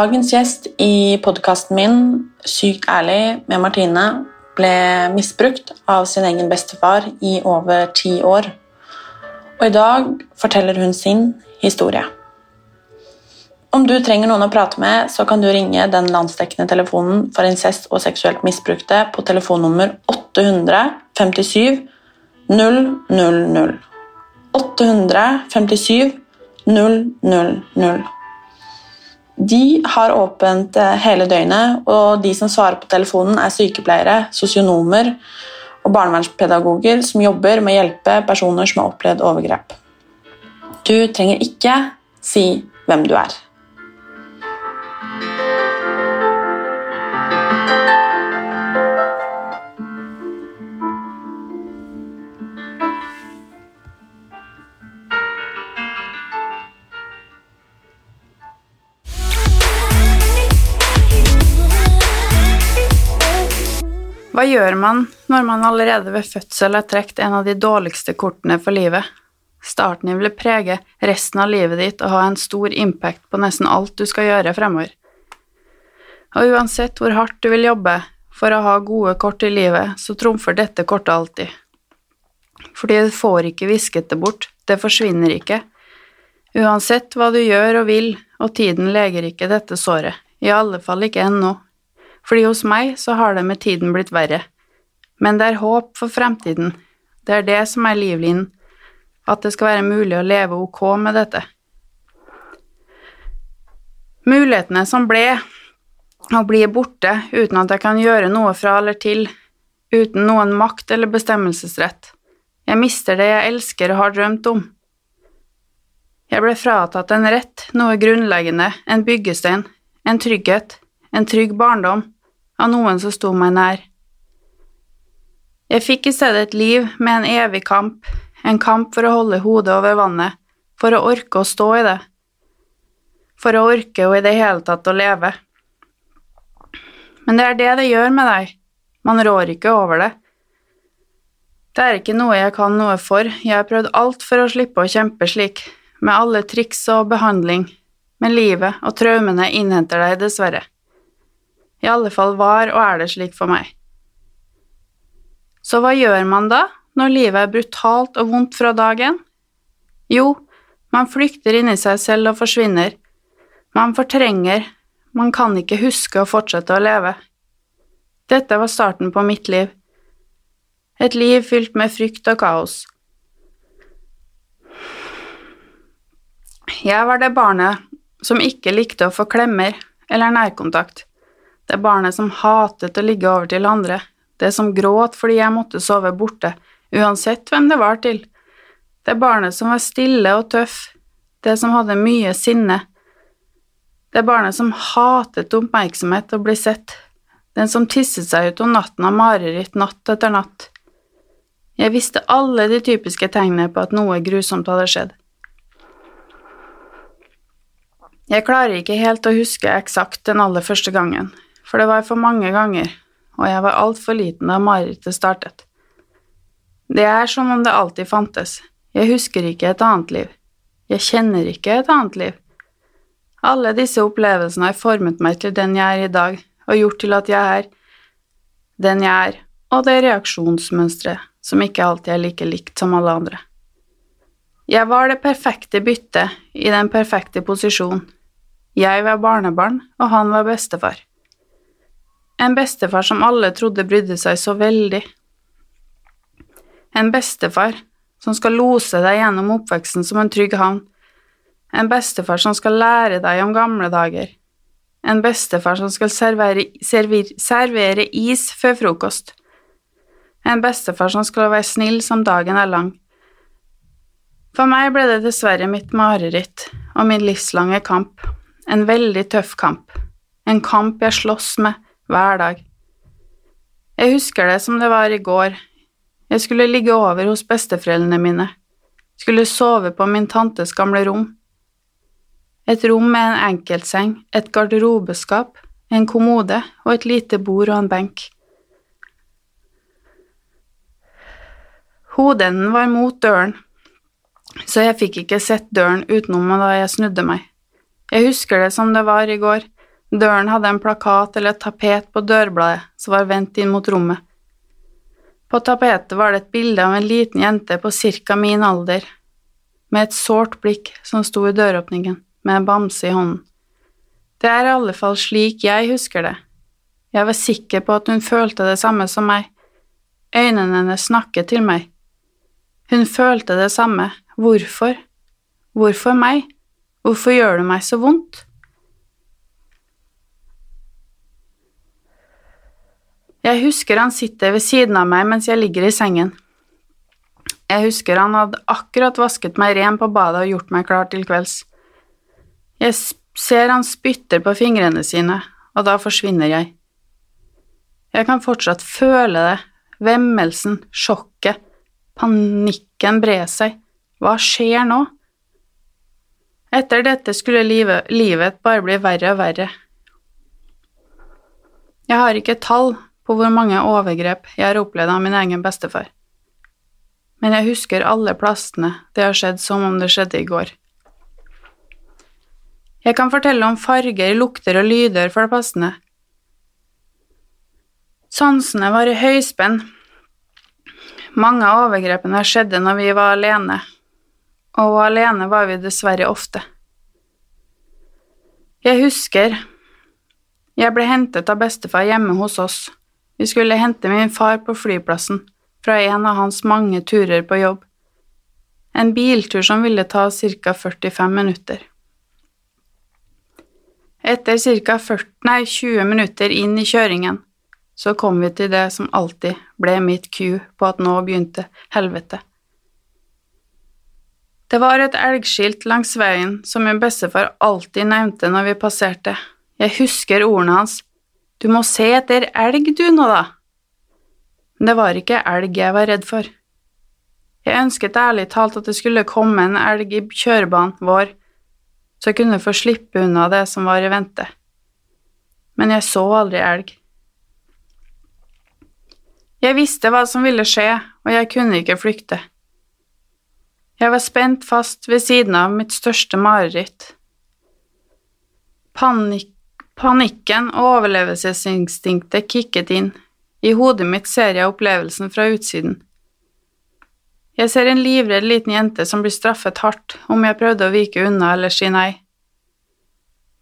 Dagens gjest i podkasten min, Sykt ærlig med Martine, ble misbrukt av sin egen bestefar i over ti år. Og i dag forteller hun sin historie. Om du trenger noen å prate med, så kan du ringe den landsdekkende telefonen for incest og seksuelt misbrukte på telefonnummer 857 000. 857 000. De har åpent eh, hele døgnet, og de som svarer på telefonen, er sykepleiere, sosionomer og barnevernspedagoger som jobber med å hjelpe personer som har opplevd overgrep. Du trenger ikke si hvem du er. Hva gjør man når man allerede ved fødsel har trukket en av de dårligste kortene for livet? Starten vil prege resten av livet ditt og ha en stor impact på nesten alt du skal gjøre fremover. Og uansett hvor hardt du vil jobbe for å ha gode kort i livet, så trumfer dette kortet alltid. Fordi du får ikke visket det bort, det forsvinner ikke. Uansett hva du gjør og vil, og tiden leger ikke dette såret, i alle fall ikke ennå fordi hos meg så har det med tiden blitt verre. Men det er håp for fremtiden. Det er det som er livlinen, at det skal være mulig å leve ok med dette. Mulighetene som ble, og blir borte uten at jeg kan gjøre noe fra eller til, uten noen makt eller bestemmelsesrett. Jeg mister det jeg elsker og har drømt om. Jeg ble fratatt en rett, noe grunnleggende, en byggestein, en trygghet, en trygg barndom, av noen som sto meg nær. Jeg fikk i stedet et liv med en evig kamp, en kamp for å holde hodet over vannet, for å orke å stå i det, for å orke og i det hele tatt å leve. Men det er det det gjør med deg, man rår ikke over det. Det er ikke noe jeg kan noe for, jeg har prøvd alt for å slippe å kjempe slik, med alle triks og behandling, men livet og traumene innhenter deg dessverre. I alle fall var og er det slik for meg. Så hva gjør man da, når livet er brutalt og vondt fra dagen? Jo, man flykter inni seg selv og forsvinner. Man fortrenger, man kan ikke huske å fortsette å leve. Dette var starten på mitt liv. Et liv fylt med frykt og kaos. Jeg var det barnet som ikke likte å få klemmer eller nærkontakt. Det barnet som hatet å ligge over til andre, det som gråt fordi jeg måtte sove borte, uansett hvem det var til. Det barnet som var stille og tøff, det som hadde mye sinne. Det barnet som hatet oppmerksomhet og bli sett, den som tisset seg ut om natten av mareritt natt etter natt. Jeg visste alle de typiske tegnene på at noe grusomt hadde skjedd. Jeg klarer ikke helt å huske eksakt den aller første gangen, for det var for mange ganger, og jeg var altfor liten da marerittet startet. Det er som om det alltid fantes, jeg husker ikke et annet liv, jeg kjenner ikke et annet liv. Alle disse opplevelsene har formet meg til den jeg er i dag, og gjort til at jeg er den jeg er, og det reaksjonsmønsteret som ikke alltid er like likt som alle andre. Jeg var det perfekte byttet i den perfekte posisjon. Jeg var barnebarn, og han var bestefar. En bestefar som alle trodde brydde seg så veldig. En bestefar som skal lose deg gjennom oppveksten som en trygg havn. En bestefar som skal lære deg om gamle dager. En bestefar som skal servere, server, servere is før frokost. En bestefar som skal være snill som dagen er lang. For meg ble det dessverre mitt mareritt og min livslange kamp, en veldig tøff kamp, en kamp jeg slåss med hver dag. Jeg husker det som det var i går, jeg skulle ligge over hos besteforeldrene mine, skulle sove på min tantes gamle rom. Et rom med en enkeltseng, et garderobeskap, en kommode og et lite bord og en benk. Hodeenden var mot døren, så jeg fikk ikke sett døren utenom da jeg snudde meg. Jeg husker det som det var i går, døren hadde en plakat eller et tapet på dørbladet som var vendt inn mot rommet. På tapetet var det et bilde av en liten jente på cirka min alder, med et sårt blikk som sto i døråpningen, med en bamse i hånden. Det er i alle fall slik jeg husker det. Jeg var sikker på at hun følte det samme som meg. Øynene hennes snakket til meg. Hun følte det samme. Hvorfor? Hvorfor meg? Hvorfor gjør du meg så vondt? Jeg husker han sitter ved siden av meg mens jeg ligger i sengen. Jeg husker han hadde akkurat vasket meg ren på badet og gjort meg klar til kvelds. Jeg ser han spytter på fingrene sine, og da forsvinner jeg. Jeg kan fortsatt føle det, vemmelsen, sjokket, panikken bre seg, hva skjer nå? Etter dette skulle livet, livet bare bli verre og verre. Jeg har ikke tall på hvor mange overgrep jeg har opplevd av min egen bestefar, men jeg husker alle plassene det har skjedd som om det skjedde i går. Jeg kan fortelle om farger, lukter og lyder for det passende. Sansene var i høyspenn. Mange av overgrepene skjedde når vi var alene, og alene var vi dessverre ofte. Jeg husker jeg ble hentet av bestefar hjemme hos oss. Vi skulle hente min far på flyplassen fra en av hans mange turer på jobb. En biltur som ville ta ca. 45 minutter. Etter ca. 20 minutter inn i kjøringen, så kom vi til det som alltid ble mitt ku på at nå begynte helvete. Det var et elgskilt langs veien som min bestefar alltid nevnte når vi passerte. Jeg husker ordene hans, du må se etter elg du nå, da. Men det var ikke elg jeg var redd for. Jeg ønsket ærlig talt at det skulle komme en elg i kjørebanen vår så jeg kunne få slippe unna det som var i vente. Men jeg så aldri elg. Jeg visste hva som ville skje, og jeg kunne ikke flykte. Jeg var spent fast ved siden av mitt største mareritt. Panik panikken og overlevelsesinstinktet kicket inn. I hodet mitt ser jeg opplevelsen fra utsiden. Jeg ser en livredd liten jente som blir straffet hardt om jeg prøvde å vike unna eller si nei.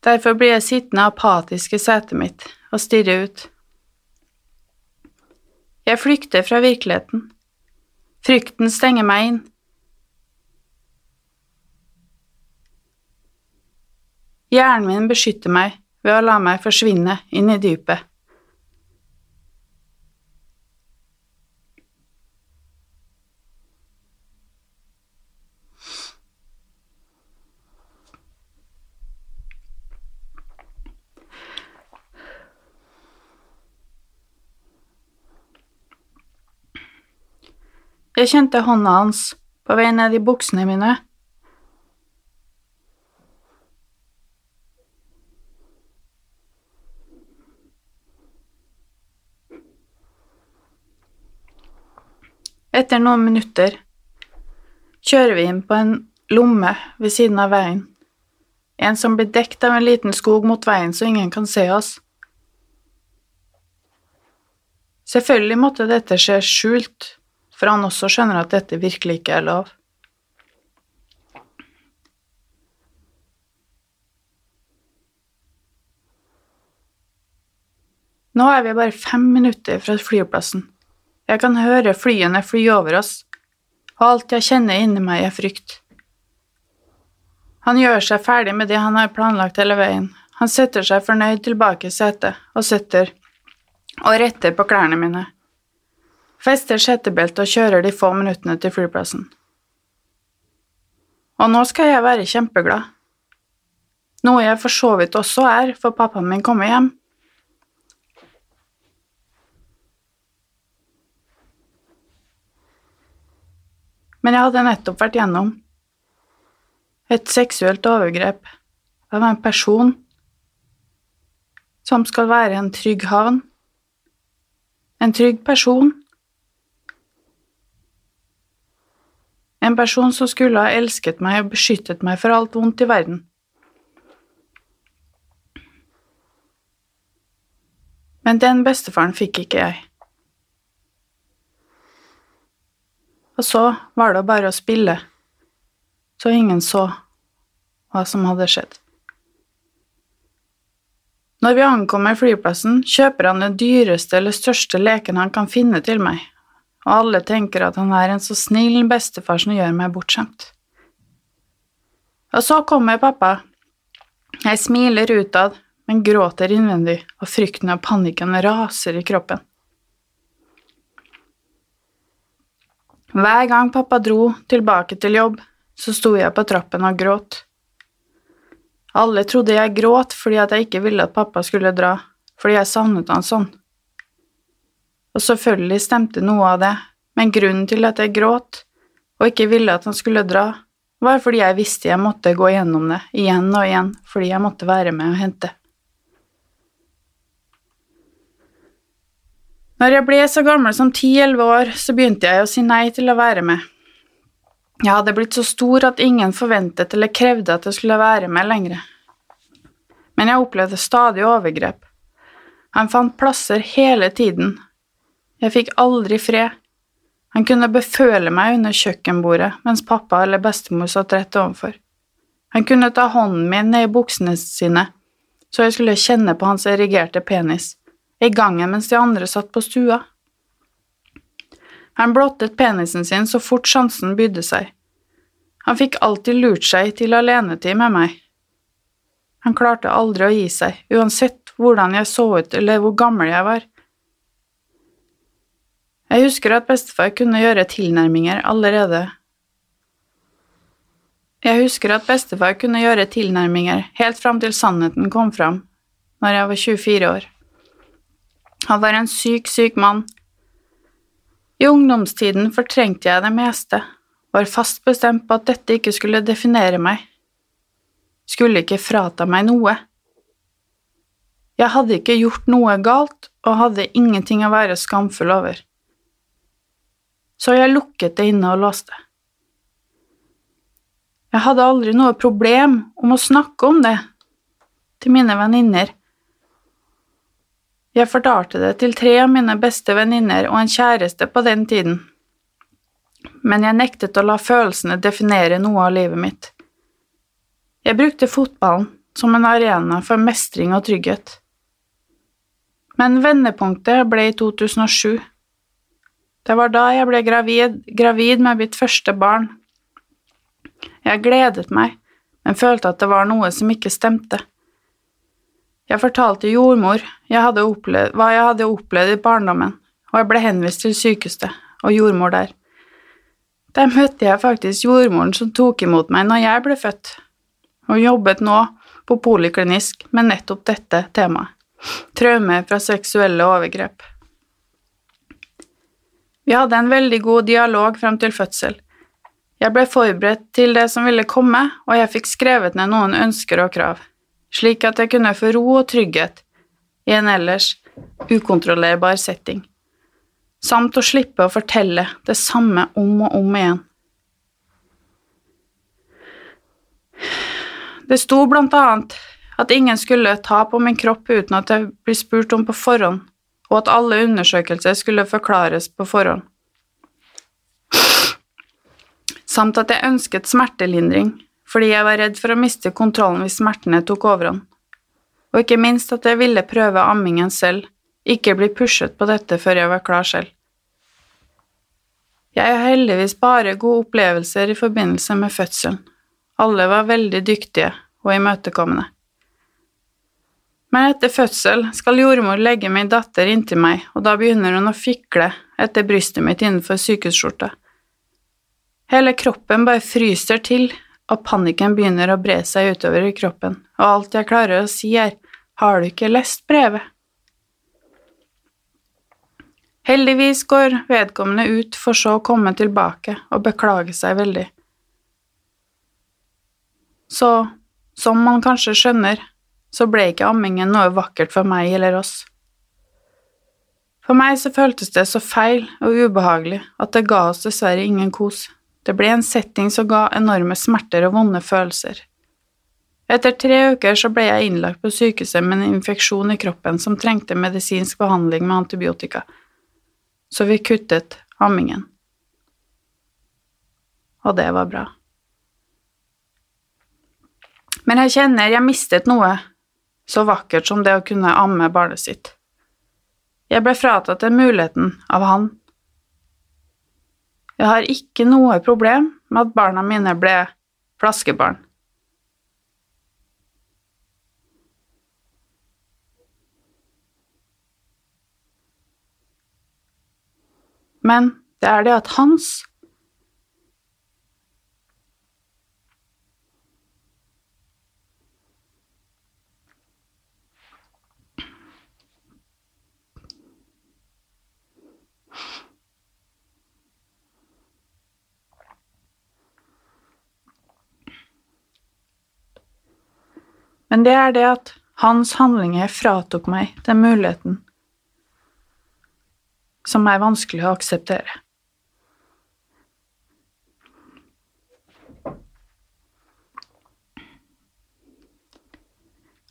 Derfor blir jeg sittende apatisk i setet mitt og stirre ut. Jeg flykter fra virkeligheten. Frykten stenger meg inn. Hjernen min beskytter meg ved å la meg forsvinne inn i dypet. Jeg kjente hånda hans på vei ned i buksene mine. Etter noen minutter kjører vi inn på en lomme ved siden av veien. En som blir dekt av en liten skog mot veien så ingen kan se oss. Selvfølgelig måtte dette skje skjult, for han også skjønner at dette virkelig ikke er lov. Nå er vi bare fem minutter fra flyplassen. Jeg kan høre flyene fly over oss, og alt jeg kjenner inni meg, er frykt. Han gjør seg ferdig med det han har planlagt hele veien. Han setter seg fornøyd tilbake i setet og setter og retter på klærne mine. Fester setebeltet og kjører de få minuttene til flyplassen. Og nå skal jeg være kjempeglad. Noe jeg for så vidt også er, for pappaen min kommer hjem. Men jeg hadde nettopp vært gjennom et seksuelt overgrep av en person som skal være en trygg havn. En trygg person. En person som skulle ha elsket meg og beskyttet meg for alt vondt i verden. Men den bestefaren fikk ikke jeg. Og så var det bare å spille, så ingen så hva som hadde skjedd. Når vi ankommer flyplassen, kjøper han den dyreste eller største leken han kan finne til meg, og alle tenker at han er en så snill bestefar som gjør meg bortskjemt. Og så kommer pappa. Jeg smiler utad, men gråter innvendig, og frykten og panikken raser i kroppen. Hver gang pappa dro tilbake til jobb, så sto jeg på trappen og gråt. Alle trodde jeg gråt fordi at jeg ikke ville at pappa skulle dra, fordi jeg savnet han sånn. Og selvfølgelig stemte noe av det, men grunnen til at jeg gråt og ikke ville at han skulle dra, var fordi jeg visste jeg måtte gå gjennom det igjen og igjen fordi jeg måtte være med og hente. Når jeg ble så gammel som ti–elleve år, så begynte jeg å si nei til å være med. Jeg hadde blitt så stor at ingen forventet eller krevde at jeg skulle være med lenger. Men jeg opplevde stadig overgrep. Han fant plasser hele tiden. Jeg fikk aldri fred. Han kunne beføle meg under kjøkkenbordet mens pappa eller bestemor satt rett overfor. Han kunne ta hånden min ned i buksene sine så jeg skulle kjenne på hans erigerte penis, i gangen mens de andre satt på stua. Han blottet penisen sin så fort sjansen bydde seg. Han fikk alltid lurt seg til alenetid med meg. Han klarte aldri å gi seg, uansett hvordan jeg så ut eller hvor gammel jeg var. Jeg husker at bestefar kunne gjøre tilnærminger allerede Jeg husker at bestefar kunne gjøre tilnærminger helt fram til sannheten kom fram, når jeg var 24 år. Han var en syk, syk mann i ungdomstiden fortrengte jeg det meste, var fast bestemt på at dette ikke skulle definere meg, skulle ikke frata meg noe. Jeg hadde ikke gjort noe galt og hadde ingenting å være skamfull over. Så jeg lukket det inne og låste. Jeg hadde aldri noe problem om å snakke om det til mine venninner jeg fortalte det til tre av mine beste venninner og en kjæreste på den tiden, men jeg nektet å la følelsene definere noe av livet mitt. Jeg brukte fotballen som en arena for mestring og trygghet. Men vendepunktet ble i 2007. Det var da jeg ble gravid, gravid med mitt første barn. Jeg gledet meg, men følte at det var noe som ikke stemte. Jeg fortalte jordmor jeg opplevd, hva jeg hadde opplevd i barndommen, og jeg ble henvist til sykehuset og jordmor der. Der møtte jeg faktisk jordmoren som tok imot meg når jeg ble født, og jobbet nå på poliklinisk med nettopp dette temaet – traumer fra seksuelle overgrep. Vi hadde en veldig god dialog frem til fødsel. Jeg ble forberedt til det som ville komme, og jeg fikk skrevet ned noen ønsker og krav, slik at jeg kunne få ro og trygghet i en ellers ukontrollerbar setting, samt å slippe å fortelle det samme om og om igjen. Det sto blant annet at ingen skulle ta på min kropp uten at jeg ble spurt om på forhånd, og at alle undersøkelser skulle forklares på forhånd. Samt at jeg ønsket smertelindring, fordi jeg var redd for å miste kontrollen hvis smertene tok overhånd. Og ikke minst at jeg ville prøve ammingen selv, ikke bli pushet på dette før jeg var klar selv. Jeg har heldigvis bare gode opplevelser i forbindelse med fødselen. Alle var veldig dyktige og imøtekommende. Men etter fødsel skal jordmor legge min datter inntil meg, og da begynner hun å fikle etter brystet mitt innenfor sykehusskjorta. Hele kroppen bare fryser til, og panikken begynner å bre seg utover i kroppen, og alt jeg klarer å si er har du ikke lest brevet? Heldigvis går vedkommende ut for så å komme tilbake og beklage seg veldig. Så, som man kanskje skjønner, så ble ikke ammingen noe vakkert for meg eller oss. For meg så føltes det så feil og ubehagelig at det ga oss dessverre ingen kos. Det ble en setting som ga enorme smerter og vonde følelser. Etter tre uker så ble jeg innlagt på sykehuset med en infeksjon i kroppen som trengte medisinsk behandling med antibiotika, så vi kuttet ammingen. Og det var bra. Men jeg kjenner jeg mistet noe så vakkert som det å kunne amme barnet sitt. Jeg ble fratatt den muligheten av han. Jeg har ikke noe problem med at barna mine ble flaskebarn. Men det er det at hans Men det er det at hans handlinger fratok meg den muligheten som er vanskelig å akseptere.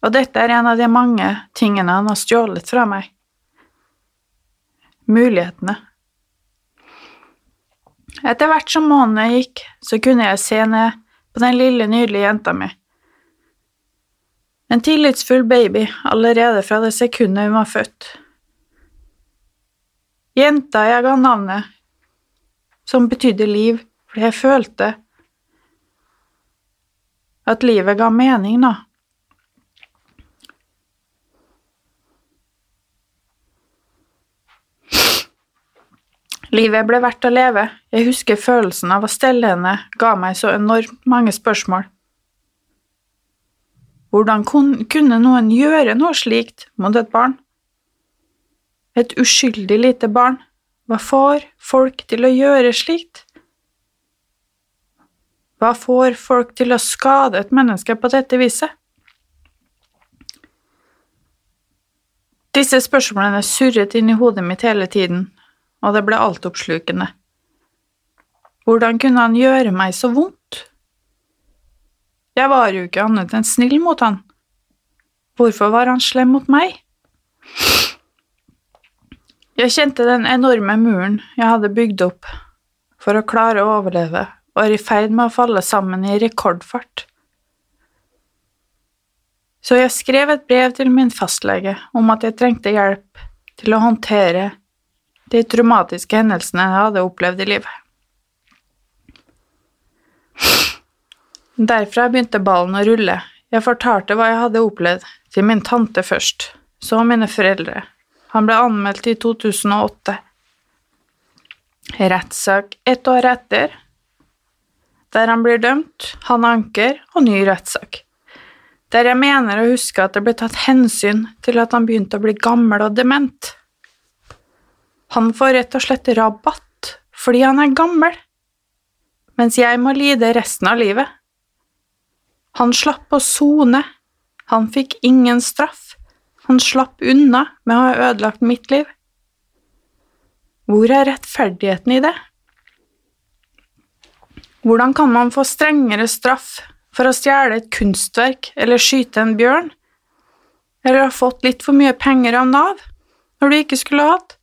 Og dette er en av de mange tingene han har stjålet fra meg. Mulighetene. Etter hvert som månedene gikk, så kunne jeg se ned på den lille, nydelige jenta mi en tillitsfull baby allerede fra det sekundet hun var født. Jenta jeg ga navnet, som betydde liv, fordi jeg følte at livet ga mening nå. Livet ble verdt å leve, jeg husker følelsen av å stelle henne ga meg så enormt mange spørsmål. Hvordan kunne noen gjøre noe slikt mot et barn? Et uskyldig lite barn, hva får folk til å gjøre slikt? Hva får folk til å skade et menneske på dette viset? Disse spørsmålene surret inn i hodet mitt hele tiden, og det ble altoppslukende. Hvordan kunne han gjøre meg så vondt? Jeg var jo ikke annet enn snill mot han. Hvorfor var han slem mot meg? Jeg kjente den enorme muren jeg hadde bygd opp for å klare å overleve, og var i ferd med å falle sammen i rekordfart. Så jeg skrev et brev til min fastlege om at jeg trengte hjelp til å håndtere de traumatiske hendelsene jeg hadde opplevd i livet. Derfra begynte ballen å rulle. Jeg fortalte hva jeg hadde opplevd, til min tante først, så mine foreldre. Han ble anmeldt i 2008. Rettssak ett år etter, der han blir dømt, han anker og ny rettssak. Der jeg mener å huske at det ble tatt hensyn til at han begynte å bli gammel og dement. Han får rett og slett rabatt fordi han er gammel, mens jeg må lide resten av livet. Han slapp å sone, han fikk ingen straff, han slapp unna med å ha ødelagt mitt liv. Hvor er rettferdigheten i det? Hvordan kan man få strengere straff for å stjele et kunstverk eller skyte en bjørn, eller ha fått litt for mye penger av Nav når du ikke skulle hatt?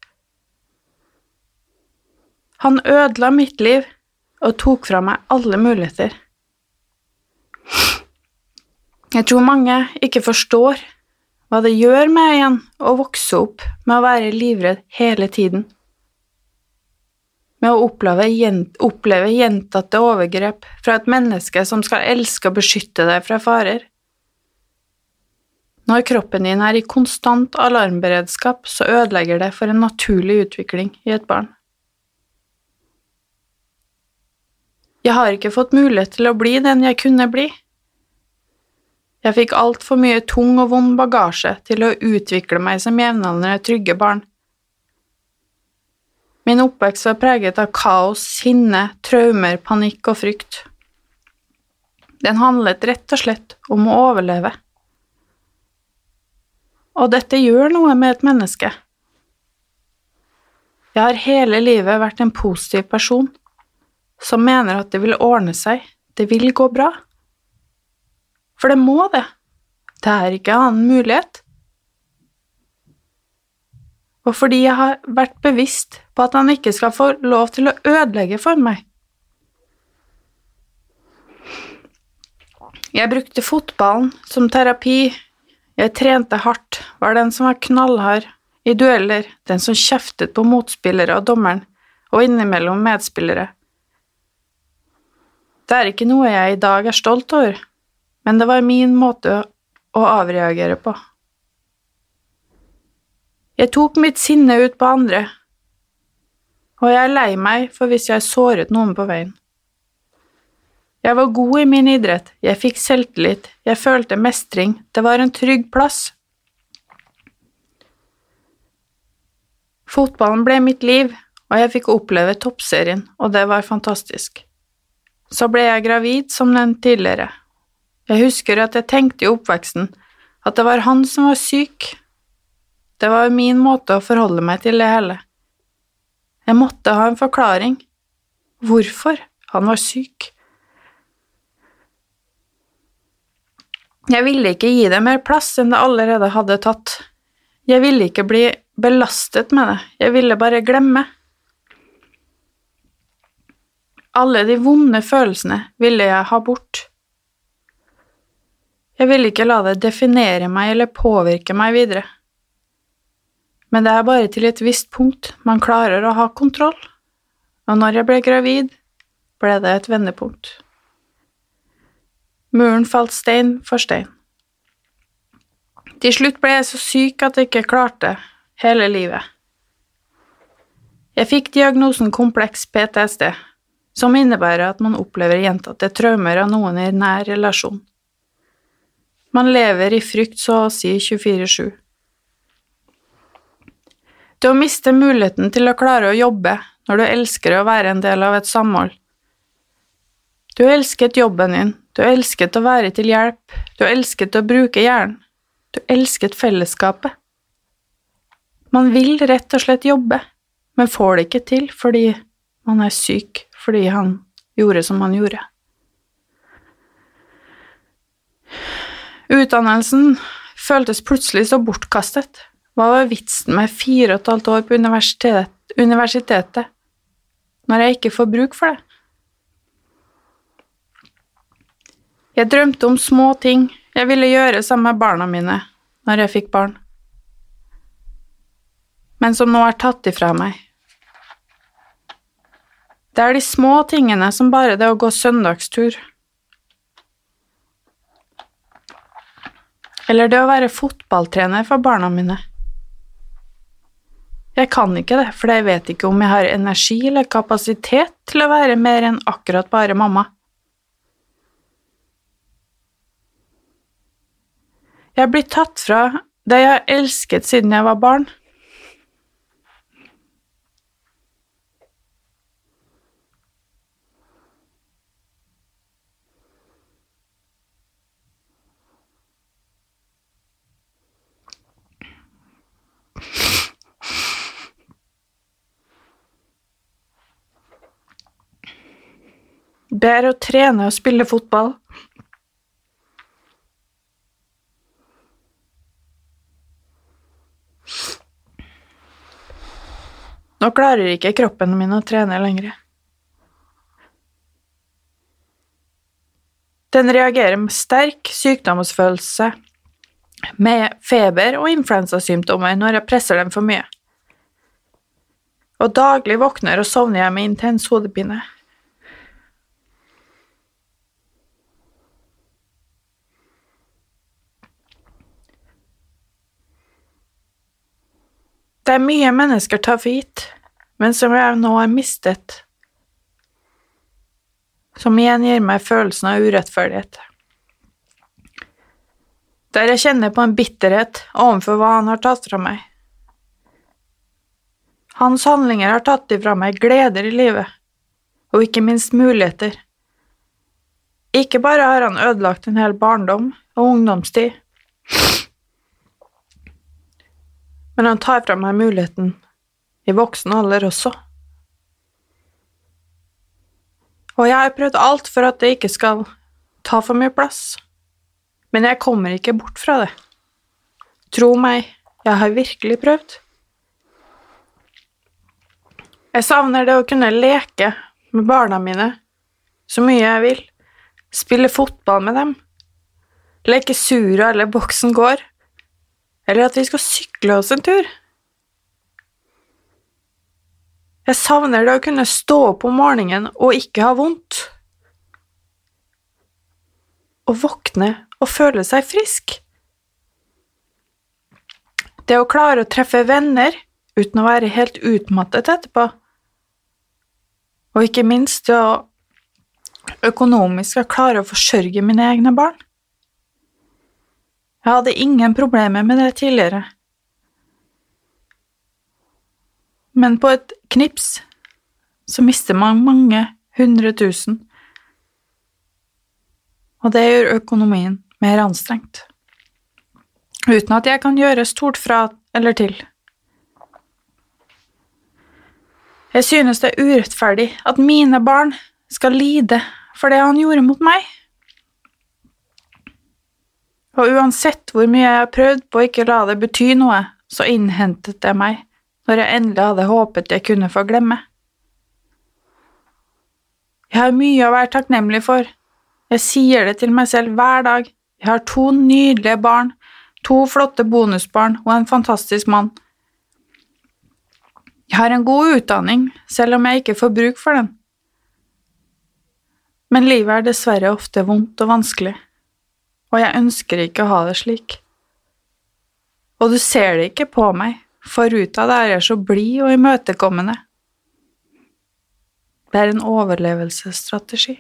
Han ødela mitt liv og tok fra meg alle muligheter. Jeg tror mange ikke forstår hva det gjør med en å vokse opp med å være livredd hele tiden med å oppleve, gjentatte overgrep fra et menneske som skal elske og beskytte deg fra farer. Når kroppen din er i konstant alarmberedskap, så ødelegger det for en naturlig utvikling i et barn. Jeg har ikke fått mulighet til å bli den jeg kunne bli. Jeg fikk altfor mye tung og vond bagasje til å utvikle meg som jevnaldrende trygge barn. Min oppvekst var preget av kaos, sinne, traumer, panikk og frykt. Den handlet rett og slett om å overleve. Og dette gjør noe med et menneske. Jeg har hele livet vært en positiv person som mener at det vil ordne seg, det vil gå bra. For det må det. Det er ikke annen mulighet og fordi jeg har vært bevisst på at han ikke skal få lov til å ødelegge for meg. Jeg brukte fotballen som terapi, jeg trente hardt, var den som var knallhard i dueller, den som kjeftet på motspillere og dommeren, og innimellom medspillere. Det er ikke noe jeg i dag er stolt over, men det var min måte å avreagere på. Jeg tok mitt sinne ut på andre, og jeg er lei meg for hvis jeg såret noen på veien. Jeg var god i min idrett, jeg fikk selvtillit, jeg følte mestring, det var en trygg plass. Fotballen ble mitt liv, og jeg fikk oppleve toppserien, og det var fantastisk. Så ble jeg gravid, som nevnt tidligere. Jeg husker at jeg tenkte i oppveksten at det var han som var syk, det var min måte å forholde meg til det hele. Jeg måtte ha en forklaring. Hvorfor han var syk. Jeg ville ikke gi det mer plass enn det allerede hadde tatt. Jeg ville ikke bli belastet med det, jeg ville bare glemme. Alle de vonde følelsene ville jeg ha bort. Jeg ville ikke la det definere meg eller påvirke meg videre men det er bare til et visst punkt man klarer å ha kontroll, og når jeg ble gravid, ble det et vendepunkt. Muren falt stein for stein. Til slutt ble jeg så syk at jeg ikke klarte hele livet. Jeg fikk diagnosen kompleks PTSD, som innebærer at man opplever gjentatte traumer av noen i nær relasjon. Man lever i frykt så å si 24-7. Det å miste muligheten til å klare å jobbe når du elsker å være en del av et samhold. Du elsket jobben din, du elsket å være til hjelp, du elsket å bruke hjernen, du elsket fellesskapet. Man vil rett og slett jobbe, men får det ikke til fordi man er syk fordi han gjorde som han gjorde. Utdannelsen føltes plutselig så bortkastet. Hva var vitsen med fire og et halvt år på universitet, universitetet når jeg ikke får bruk for det? Jeg drømte om små ting jeg ville gjøre sammen med barna mine når jeg fikk barn, men som nå er tatt ifra meg. Det er de små tingene som bare det å gå søndagstur. Eller det å være fotballtrener for barna mine. Jeg kan ikke det, for jeg vet ikke om jeg har energi eller kapasitet til å være mer enn akkurat bare mamma. Jeg blitt tatt fra det jeg har elsket siden jeg var barn. Bedre å trene og spille fotball. Nå klarer ikke kroppen min å trene lenger. Den reagerer med sterk sykdomsfølelse, med feber og influensasymptomer når jeg presser den for mye. Og daglig våkner og sovner jeg med intens hodepine. Det er mye mennesker tar for gitt, men som jeg nå har mistet, som igjen gir meg følelsen av urettferdighet. Der jeg kjenner på en bitterhet overfor hva han har tatt fra meg. Hans handlinger har tatt ifra meg gleder i livet, og ikke minst muligheter. Ikke bare har han ødelagt en hel barndom og ungdomstid, men han tar fra meg muligheten i voksen alder også. Og jeg har prøvd alt for at det ikke skal ta for mye plass, men jeg kommer ikke bort fra det. Tro meg, jeg har virkelig prøvd. Jeg savner det å kunne leke med barna mine så mye jeg vil, spille fotball med dem, leke Sura eller Boksen gård, eller at vi skal sykle oss en tur. Jeg savner det å kunne stå opp om morgenen og ikke ha vondt. Å våkne og føle seg frisk. Det å klare å treffe venner uten å være helt utmattet etterpå. Og ikke minst det å økonomisk klare å forsørge mine egne barn. Jeg hadde ingen problemer med det tidligere. Men på et knips så mister man mange hundre tusen, og det gjør økonomien mer anstrengt. Uten at jeg kan gjøre stort fra eller til. Jeg synes det er urettferdig at mine barn skal lide for det han gjorde mot meg. Og uansett hvor mye jeg har prøvd på å ikke la det bety noe, så innhentet det meg når jeg endelig hadde håpet jeg kunne få glemme. Jeg har mye å være takknemlig for. Jeg sier det til meg selv hver dag. Jeg har to nydelige barn, to flotte bonusbarn og en fantastisk mann. Jeg har en god utdanning, selv om jeg ikke får bruk for den. Men livet er dessverre ofte vondt og vanskelig, og jeg ønsker ikke å ha det slik. Og du ser det ikke på meg, for ruta der er så blid og imøtekommende. Det er en overlevelsesstrategi.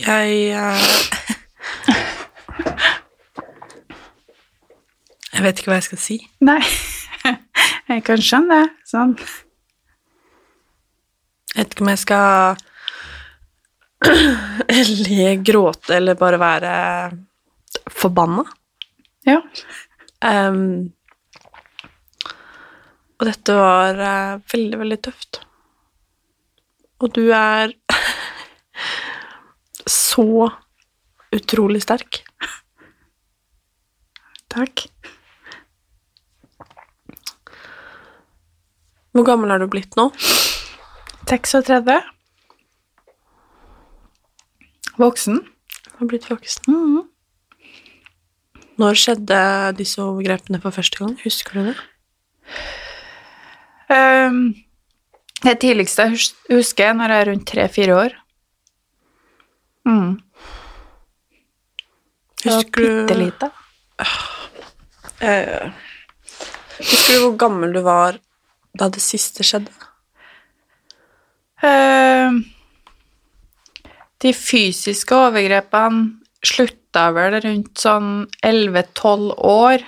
Jeg uh... Jeg vet ikke hva jeg skal si. Nei, jeg kan skjønne det. Sånn. Jeg vet ikke om jeg skal le, gråte eller bare være forbanna. Ja. Um, og dette var uh, veldig, veldig tøft. Og du er så utrolig sterk. Takk. Hvor gammel har du blitt nå? 36. Voksen. Du har blitt voksen. Når skjedde disse overgrepene for første gang? Husker du det? Um, det tidligste jeg husker når jeg er rundt tre-fire år. Mm. Husker du bitte lite. Uh, Husker du hvor gammel du var da det siste skjedde? Uh, de fysiske overgrepene slutta vel rundt sånn 11-12 år.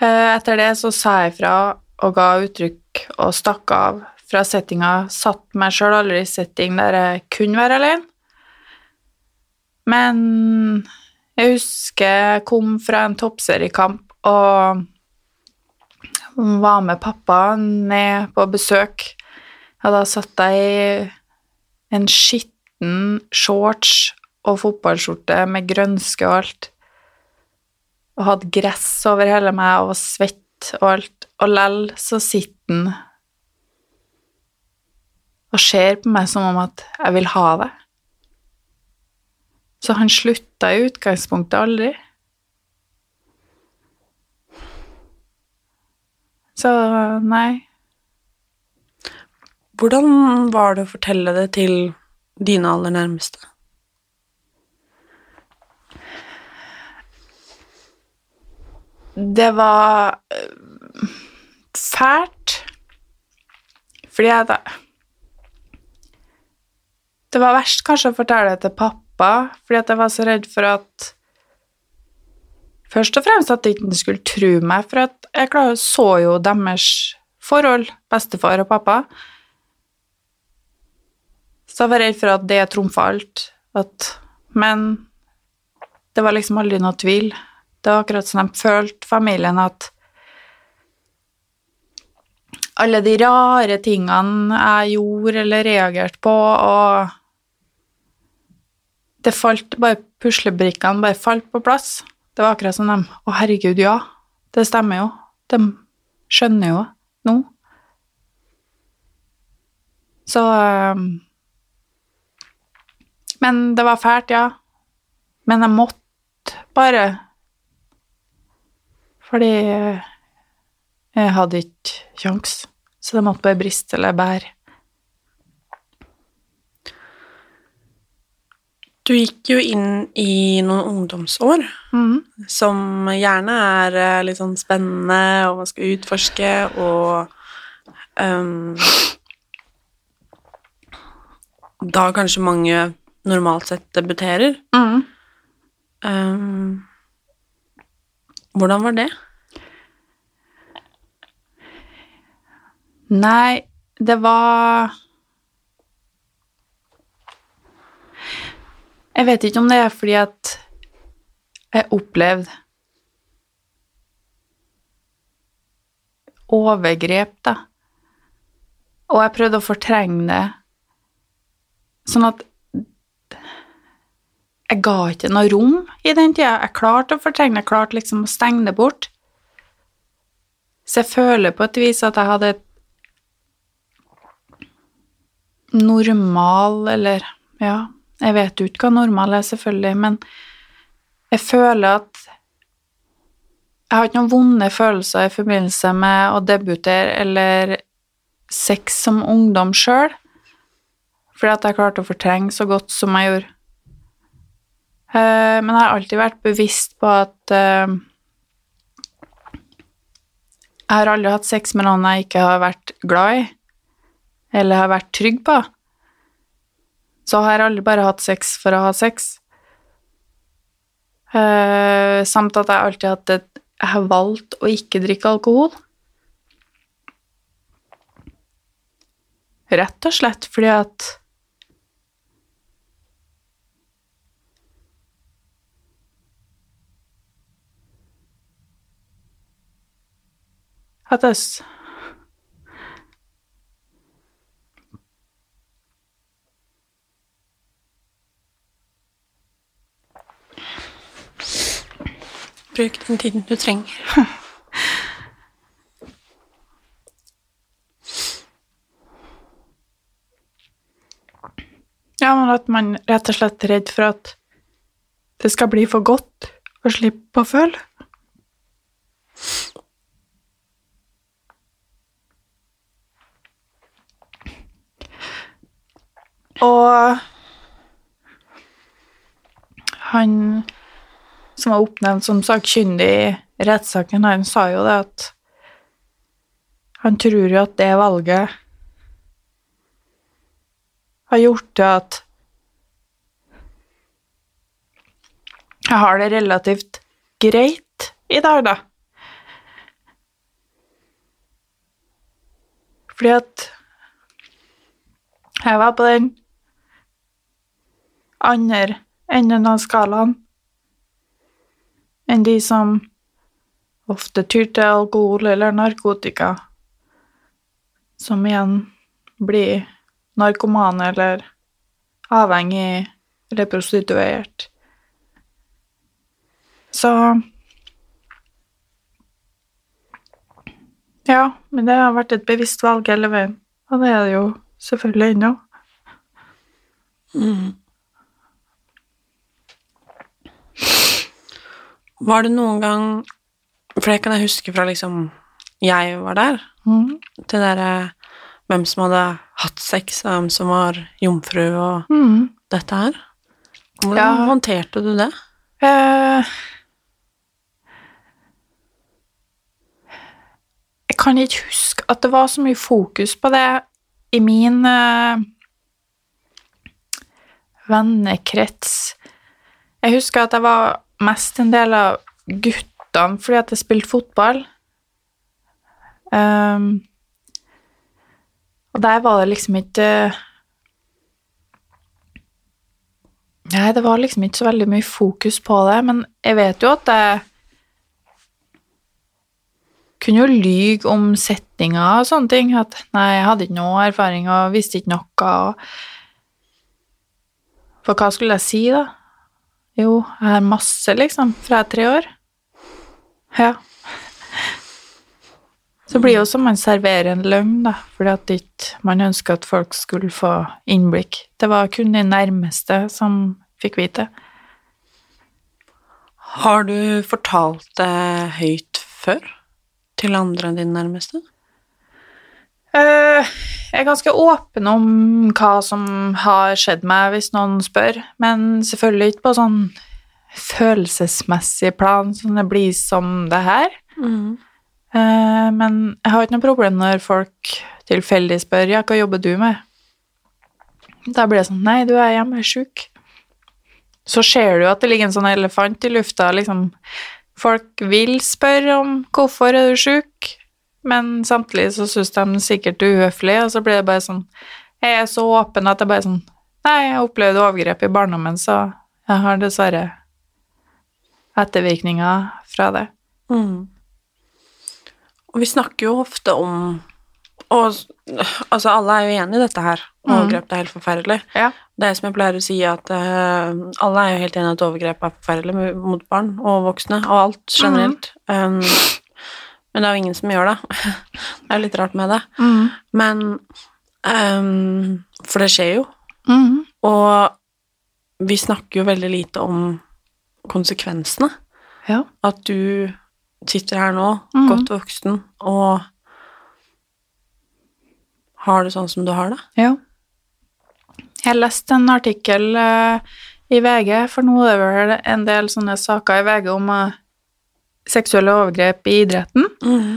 Uh, etter det så sa jeg fra og ga uttrykk og stakk av fra settinga. Satt meg sjøl aldri i setting der jeg kunne være alene. Men jeg husker jeg kom fra en toppseriekamp og var med pappa ned på besøk. Og da satt jeg i en skitten shorts og fotballskjorte med grønske og alt. Og hadde gress over hele meg og var svett og alt. Og lell så sitter han og ser på meg som om at jeg vil ha det. Så han slutta i utgangspunktet aldri. Så nei. Hvordan var det å fortelle det til dine aller nærmeste? Det var øh, fælt. Fordi jeg da Det var verst kanskje å fortelle det til pappa, fordi at jeg var så redd for at Først og fremst at de ikke skulle tro meg, for at jeg så jo deres forhold, bestefar og pappa. Så jeg var redd for at det trumfa alt. At, men det var liksom aldri noe tvil. Det var akkurat som de følte, familien, at alle de rare tingene jeg gjorde eller reagerte på, og det falt bare Puslebrikkene bare falt på plass. Det var akkurat som dem Å, herregud, ja, det stemmer jo. De skjønner jo nå. Så um, Men det var fælt, ja. Men jeg måtte bare Fordi jeg hadde ikke kjangs, så det måtte bare briste eller bære. Du gikk jo inn i noen ungdomsår mm. som gjerne er eh, litt sånn spennende, og man skal utforske, og um, Da kanskje mange normalt sett debuterer. Mm. Um, hvordan var det? Nei, det var Jeg vet ikke om det er fordi at jeg opplevde overgrep, da. Og jeg prøvde å fortrenge det, sånn at jeg ga ikke noe rom i den tida. Jeg klarte å fortrenge det, klarte liksom å stenge det bort. Så jeg føler på et vis at jeg hadde et normal, eller ja, jeg vet jo ikke hva normal er, selvfølgelig, men jeg føler at jeg har ikke noen vonde følelser i forbindelse med å debutere eller sex som ungdom sjøl, fordi at jeg klarte å fortrenge så godt som jeg gjorde. Eh, Men jeg har alltid vært bevisst på at eh, jeg har aldri hatt sex med noen jeg ikke har vært glad i, eller har vært trygg på. Så har jeg aldri bare hatt sex for å ha sex. Uh, samt at jeg alltid hatt et Jeg har valgt å ikke drikke alkohol. Rett og slett fordi at At jeg Bruk den tiden du trenger. Ja, men at man rett og slett er redd for at det skal bli for godt å slippe å føle. Og han som var oppnevnt som sakkyndig i rettssaken, han sa jo det at han tror jo at det valget har gjort det at jeg har det relativt greit i dag, da. Fordi at Jeg var på den andre enden av skalaen enn de som ofte tyr til alkohol eller narkotika, som igjen blir narkomane eller avhengig eller prostituert. Så Ja, men det har vært et bevisst valg hele veien, og det er det jo selvfølgelig ennå. Var det noen gang For det kan jeg huske fra liksom jeg var der, Mm. til derre hvem som hadde hatt sex, og hvem som var jomfru og mm. dette her. Hvordan Ja. håndterte du det? Eh, jeg kan ikke huske at det var så mye fokus på det i min eh, vennekrets. Jeg husker at jeg var mest en del av guttene fordi at jeg spilte fotball. Um, og der var det liksom ikke Nei, det var liksom ikke så veldig mye fokus på det, men jeg vet jo at jeg kunne jo lyge om setninger og sånne ting. At nei, jeg hadde ikke noe erfaring og visste ikke noe. Og... For hva skulle jeg si, da? Jo, jeg har masse, liksom, fra jeg er tre år. Ja. Så blir det jo som man serverer en løgn, da, fordi at ikke man ønsker at folk skulle få innblikk. Det var kun de nærmeste som fikk vite. Har du fortalt det høyt før? Til andre enn dine nærmeste? Eh, jeg er ganske åpen om hva som har skjedd meg, hvis noen spør, men selvfølgelig ikke på sånn følelsesmessig plan, som det blir som det her. Mm. men jeg har ikke noe problem når folk tilfeldig spør ja, hva jobber du med? Da blir det sånn nei, du er hjemme, jeg er sjuk. Så ser du at det ligger en sånn elefant i lufta, liksom. Folk vil spørre om hvorfor er du sjuk, men samtidig så syns de sikkert det er uhøflig, og så blir det bare sånn Jeg er så åpen at det bare er sånn Nei, jeg opplevde overgrep i barndommen, så jeg har dessverre ettervirkninger fra det. Mm. Og vi snakker jo ofte om Og altså, alle er jo enig i dette her. Overgrep er helt forferdelig. Ja. Det er som jeg pleier å si, at uh, alle er jo helt enig i at overgrep er forferdelig mot barn og voksne, og alt generelt. Um, men det er jo ingen som gjør det. det er jo litt rart med det. Men um, For det skjer jo. Mm. Og vi snakker jo veldig lite om konsekvensene. Ja. At du sitter her nå, mm. godt voksen, og har det sånn som du har det. Ja. Jeg leste en artikkel eh, i VG, for nå er det vel en del sånne saker i VG om eh, seksuelle overgrep i idretten. Mm.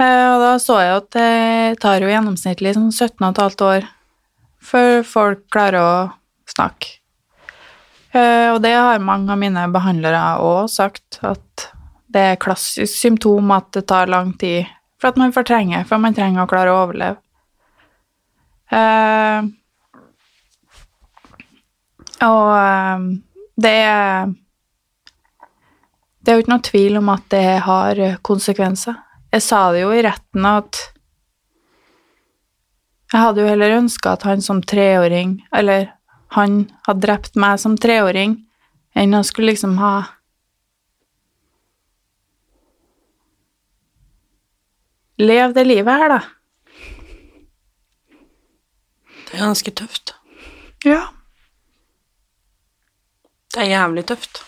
og da så jeg at det tar jo gjennomsnittlig sånn 17,5 år før folk klarer å snakke. Eh, og det har mange av mine behandlere òg sagt, at det er klassisk symptom at det tar lang tid for at man fortrenger, for man trenger å klare å overleve. Eh, og eh, det er Det er jo ikke noe tvil om at det har konsekvenser. Jeg sa det jo i retten at jeg hadde jo heller ønska at han som treåring, eller han hadde drept meg som treåring, enn han skulle liksom ha Lev det livet her, da. Det er ganske tøft. Ja. Det er jævlig tøft.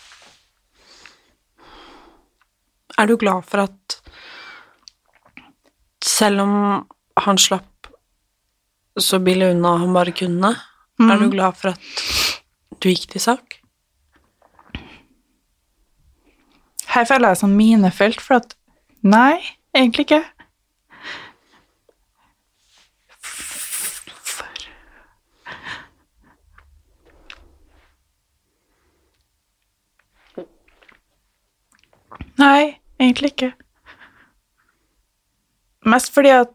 Er du glad for at selv om han slapp så billig unna han bare kunne, er du glad for at du gikk til sak? Her føler jeg sånn minefelt, for at Nei, egentlig ikke. Nei, egentlig ikke. Mest fordi at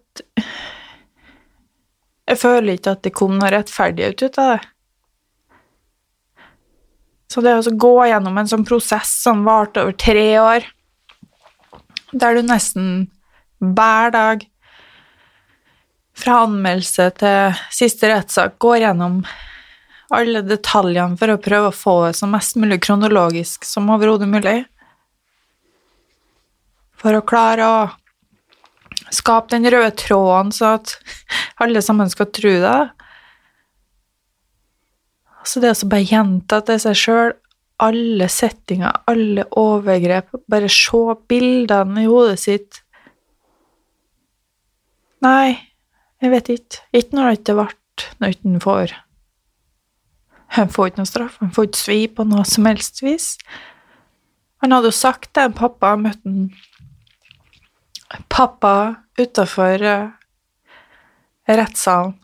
Jeg føler ikke at det kom noe rettferdighet ut av det. Så det å gå gjennom en sånn prosess som varte over tre år, der du nesten hver dag fra anmeldelse til siste rettssak går gjennom alle detaljene for å prøve å få det så mest mulig kronologisk som overhodet mulig. For å klare å skape den røde tråden, så at alle sammen skal tro det. Altså det å bare gjenta til seg sjøl alle settinger, alle overgrep, bare se bildene i hodet sitt Nei, jeg vet ikke. Ikke når det ikke ble noe utenfor. Han får ikke noe straff, han får ikke svi på noe som helst vis. Han hadde jo sagt det, pappa møtte han Pappa utafor uh, rettssalen.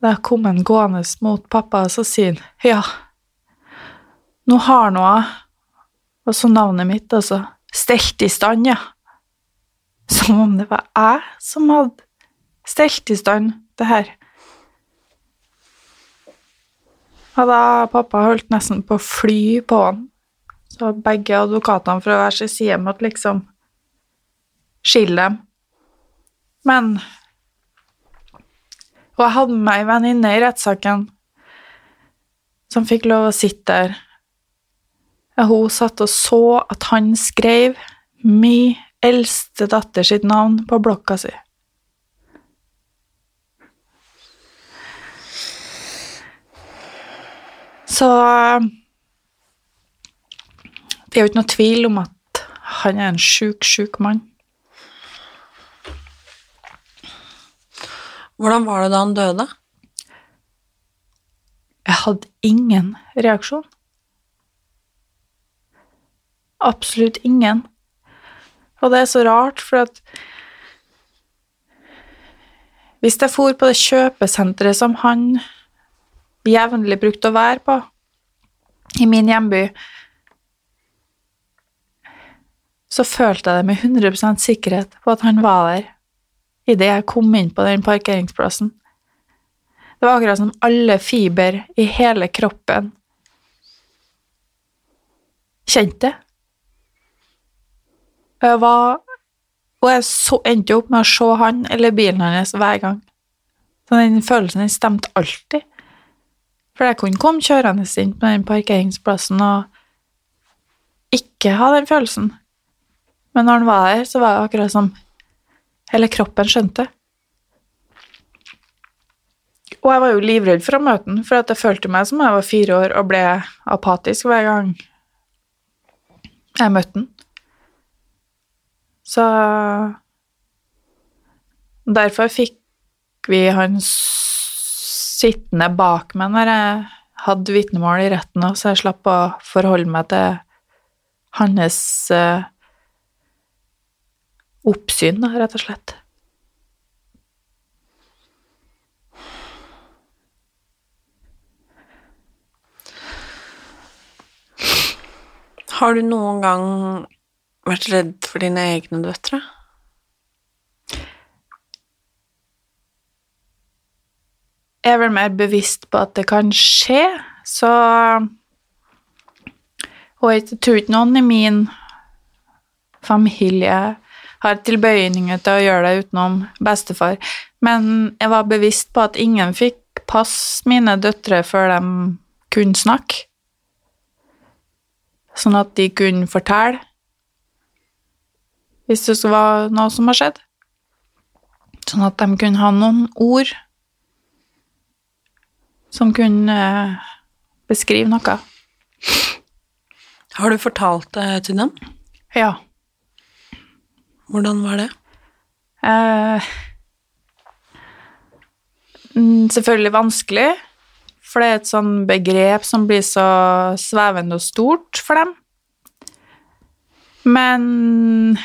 Da kom han gående mot pappa, og så sier han ja, nå har jeg, og så navnet mitt, altså, stelt i stand, ja. Som om det var jeg som hadde stelt i stand det her. Og da pappa holdt nesten på å fly på han, så begge advokatene fra hver sin side måtte liksom skille dem. Men Og jeg hadde med meg ei venninne i rettssaken som fikk lov å sitte der. Hun satt og så at han skrev min eldste datter sitt navn på blokka si. Så det er jo ikke noe tvil om at han er en sjuk, sjuk mann. Hvordan var det da han døde? Jeg hadde ingen reaksjon. Absolutt ingen. Og det er så rart, for at hvis jeg for på det kjøpesenteret som han jevnlig brukte å være på i min hjemby, så følte jeg det med 100 sikkerhet på at han var der idet jeg kom inn på den parkeringsplassen. Det var akkurat som alle fiber i hele kroppen kjente det. Jeg var Og jeg så, endte opp med å se han eller bilen hans hver gang. Så den følelsen den stemte alltid. For jeg kunne komme kjørende inn på den parkeringsplassen og ikke ha den følelsen. Men når han var her, så var det akkurat som hele kroppen skjønte. Og jeg var jo livredd for å møte ham, for jeg følte meg som jeg var fire år og ble apatisk hver gang jeg møtte ham. Så derfor fikk vi han sittende bak meg når jeg hadde vitnemål i retten, så jeg slapp å forholde meg til hans uh, oppsyn, da, rett og slett. Har du noen gang vært redd for dine egne døtre? Jeg er vel mer bevisst på at det kan skje, så Og jeg tror ikke noen i min familie har tilbøyninger til å gjøre det utenom bestefar, men jeg var bevisst på at ingen fikk passe mine døtre før de kunne snakke, sånn at de kunne fortelle hvis det var noe som har skjedd. Sånn at de kunne ha noen ord som kunne eh, beskrive noe. Har du fortalt det til dem? Ja. Hvordan var det? Eh, mm, selvfølgelig vanskelig, for det er et sånn begrep som blir så svevende og stort for dem. Men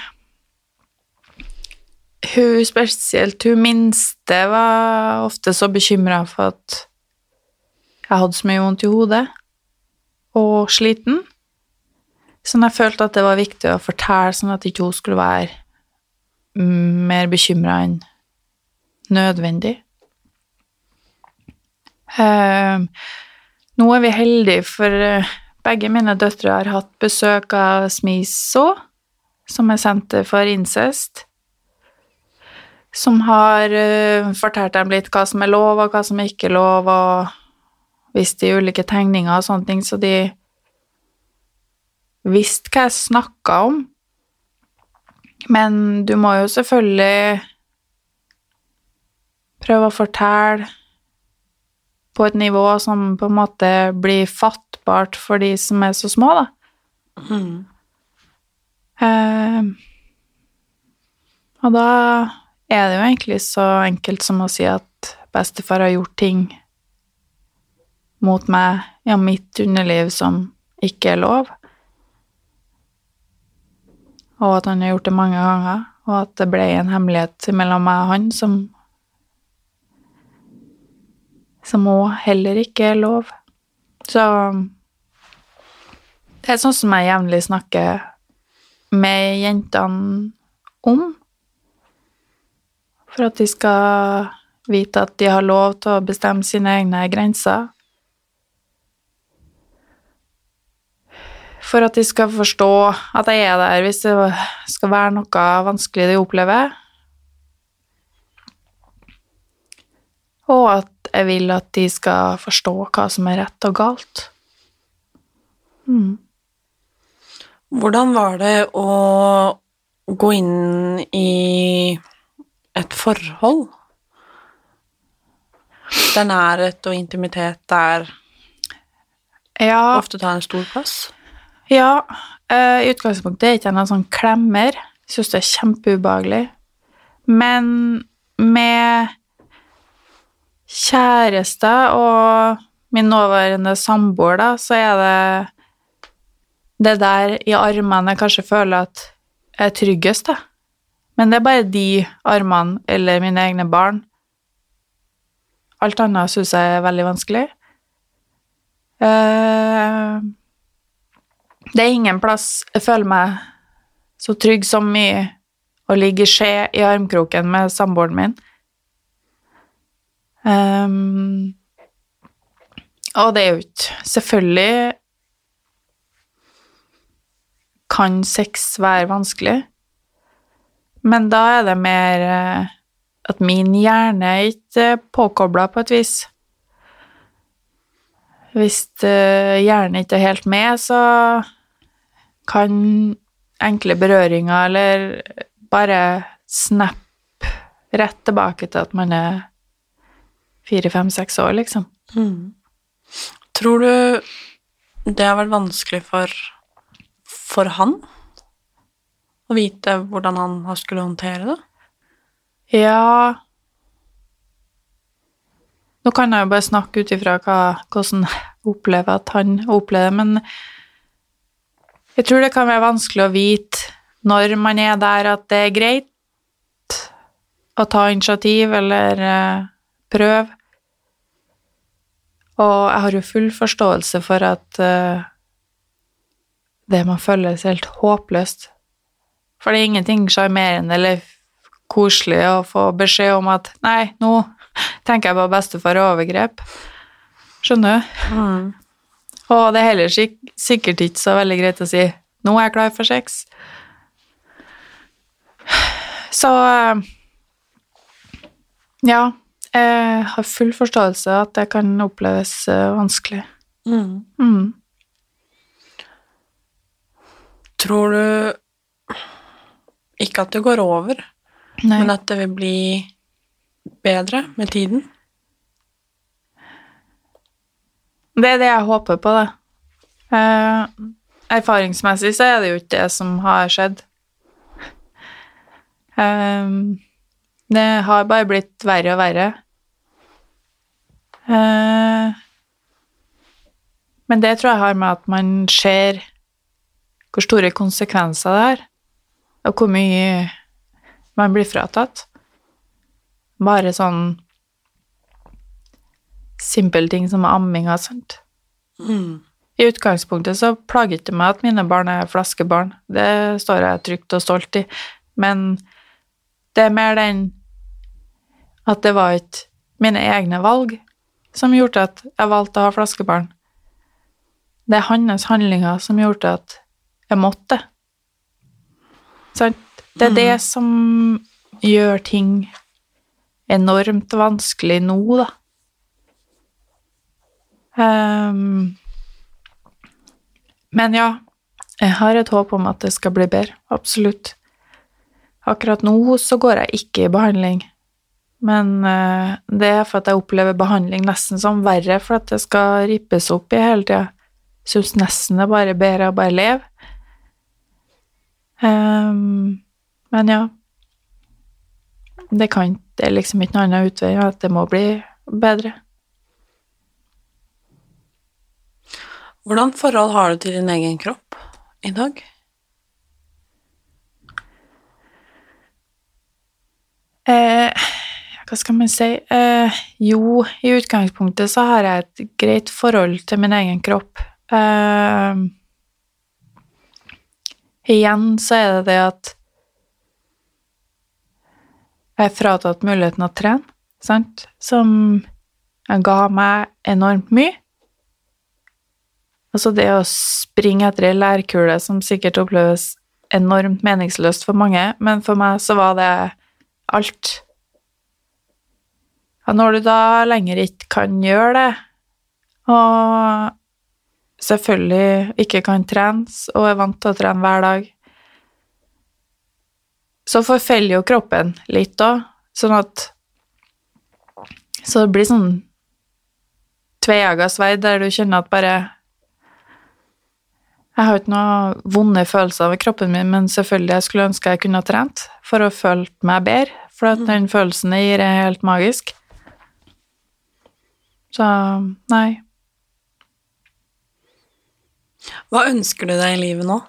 hun spesielt, hun minste, var ofte så bekymra for at jeg hadde så mye vondt i hodet og sliten. Så jeg følte at det var viktig å fortelle, sånn at ikke hun skulle være mer bekymra enn nødvendig. Eh, nå er vi heldige, for eh, begge mine døtre har hatt besøk av SMISO, som er Senter for incest, som har uh, fortalt dem litt hva som er lov, og hva som ikke er lov, og vist de ulike tegninger og sånne ting, så de visste hva jeg snakka om. Men du må jo selvfølgelig prøve å fortelle på et nivå som på en måte blir fattbart for de som er så små, da. Mm. Uh, og da er det jo egentlig så enkelt som å si at bestefar har gjort ting mot meg, ja, mitt underliv, som ikke er lov. Og at han har gjort det mange ganger, og at det ble en hemmelighet mellom meg og han som som òg heller ikke er lov. Så det er sånn som jeg jevnlig snakker med jentene om. For at de skal vite at de har lov til å bestemme sine egne grenser. For at de skal forstå at jeg er der hvis det skal være noe vanskelig de opplever. Og at jeg vil at de skal forstå hva som er rett og galt. Mm. Hvordan var det å gå inn i et forhold der nærhet og intimitet er Ja, ofte tar en stor plass? Ja eh, i utgangspunktet er ikke jeg noen sånn klemmer. Jeg syns det er kjempeubehagelig. Men med kjæreste og min nåværende samboer, da, så er det det der i armene jeg kanskje føler at jeg er tryggest, da. Men det er bare de armene eller mine egne barn. Alt annet syns jeg er veldig vanskelig. Eh, det er ingen plass jeg føler meg så trygg som i å ligge i skje i armkroken med samboeren min. Um, og det er jo ikke Selvfølgelig kan sex være vanskelig, men da er det mer eh, at min hjerne er ikke påkobla på et vis. Hvis eh, hjernen ikke er helt med, så kan enkle berøringer eller bare snap rett tilbake til at man er fire, fem, seks år, liksom. Mm. Tror du det har vært vanskelig for, for han å vite hvordan han skulle håndtere det? Ja Nå kan jeg jo bare snakke ut ifra hvordan jeg opplever at han opplever men jeg tror det kan være vanskelig å vite når man er der at det er greit å ta initiativ eller uh, prøve. Og jeg har jo full forståelse for at uh, det må føles helt håpløst. For det er ingenting sjarmerende eller koselig å få beskjed om at 'nei, nå tenker jeg på bestefar og overgrep'. Skjønner du? Mm. Og det er heller sikkert ikke så veldig greit å si 'nå er jeg klar for sex'. Så ja, jeg har full forståelse at det kan oppleves eh, vanskelig. Mm. Mm. Tror du ikke at det går over, Nei. men at det vil bli bedre med tiden? Det er det jeg håper på, da. Eh, erfaringsmessig så er det jo ikke det som har skjedd. Eh, det har bare blitt verre og verre. Eh, men det tror jeg har med at man ser hvor store konsekvenser det har, og hvor mye man blir fratatt. Bare sånn simple ting som amming og sånt. Mm. I utgangspunktet så plager det meg at mine barn er flaskebarn. Det står jeg trygt og stolt i. Men det er mer den At det var ikke mine egne valg som gjorde at jeg valgte å ha flaskebarn. Det er hans handlinger som gjorde at jeg måtte. Sant? Det er det som gjør ting enormt vanskelig nå, da. Ehm, men ja, jeg har et håp om at det skal bli bedre. Absolutt. Akkurat nå så går jeg ikke i behandling. Men uh, det er for at jeg opplever behandling nesten som verre, for at det skal rippes opp i hele tida. Syns nesten det bare bedre å bare leve. Um, men ja. Det kan Det er liksom ikke noen annen utvei enn at det må bli bedre. Hvordan forhold har du til din egen kropp i dag? Eh, hva skal man si? Eh, jo, i utgangspunktet så har jeg et greit forhold til min egen kropp. Eh, igjen så er det det at jeg er fratatt muligheten å trene, sant, som ga meg enormt mye. Altså det å springe etter ei lærkule som sikkert oppleves enormt meningsløst for mange, men for meg så var det alt. Og når du da lenger ikke kan gjøre det, og selvfølgelig ikke kan trenes og er vant til å trene hver dag, så forfeller jo kroppen litt òg, sånn at Så det blir sånn tveegga sverd der du kjenner at bare jeg har ikke noen vonde følelser over kroppen min, men selvfølgelig jeg skulle ønske jeg kunne ha trent for å føle meg bedre, for at den følelsen det gir, er helt magisk. Så nei. Hva ønsker du deg i livet nå,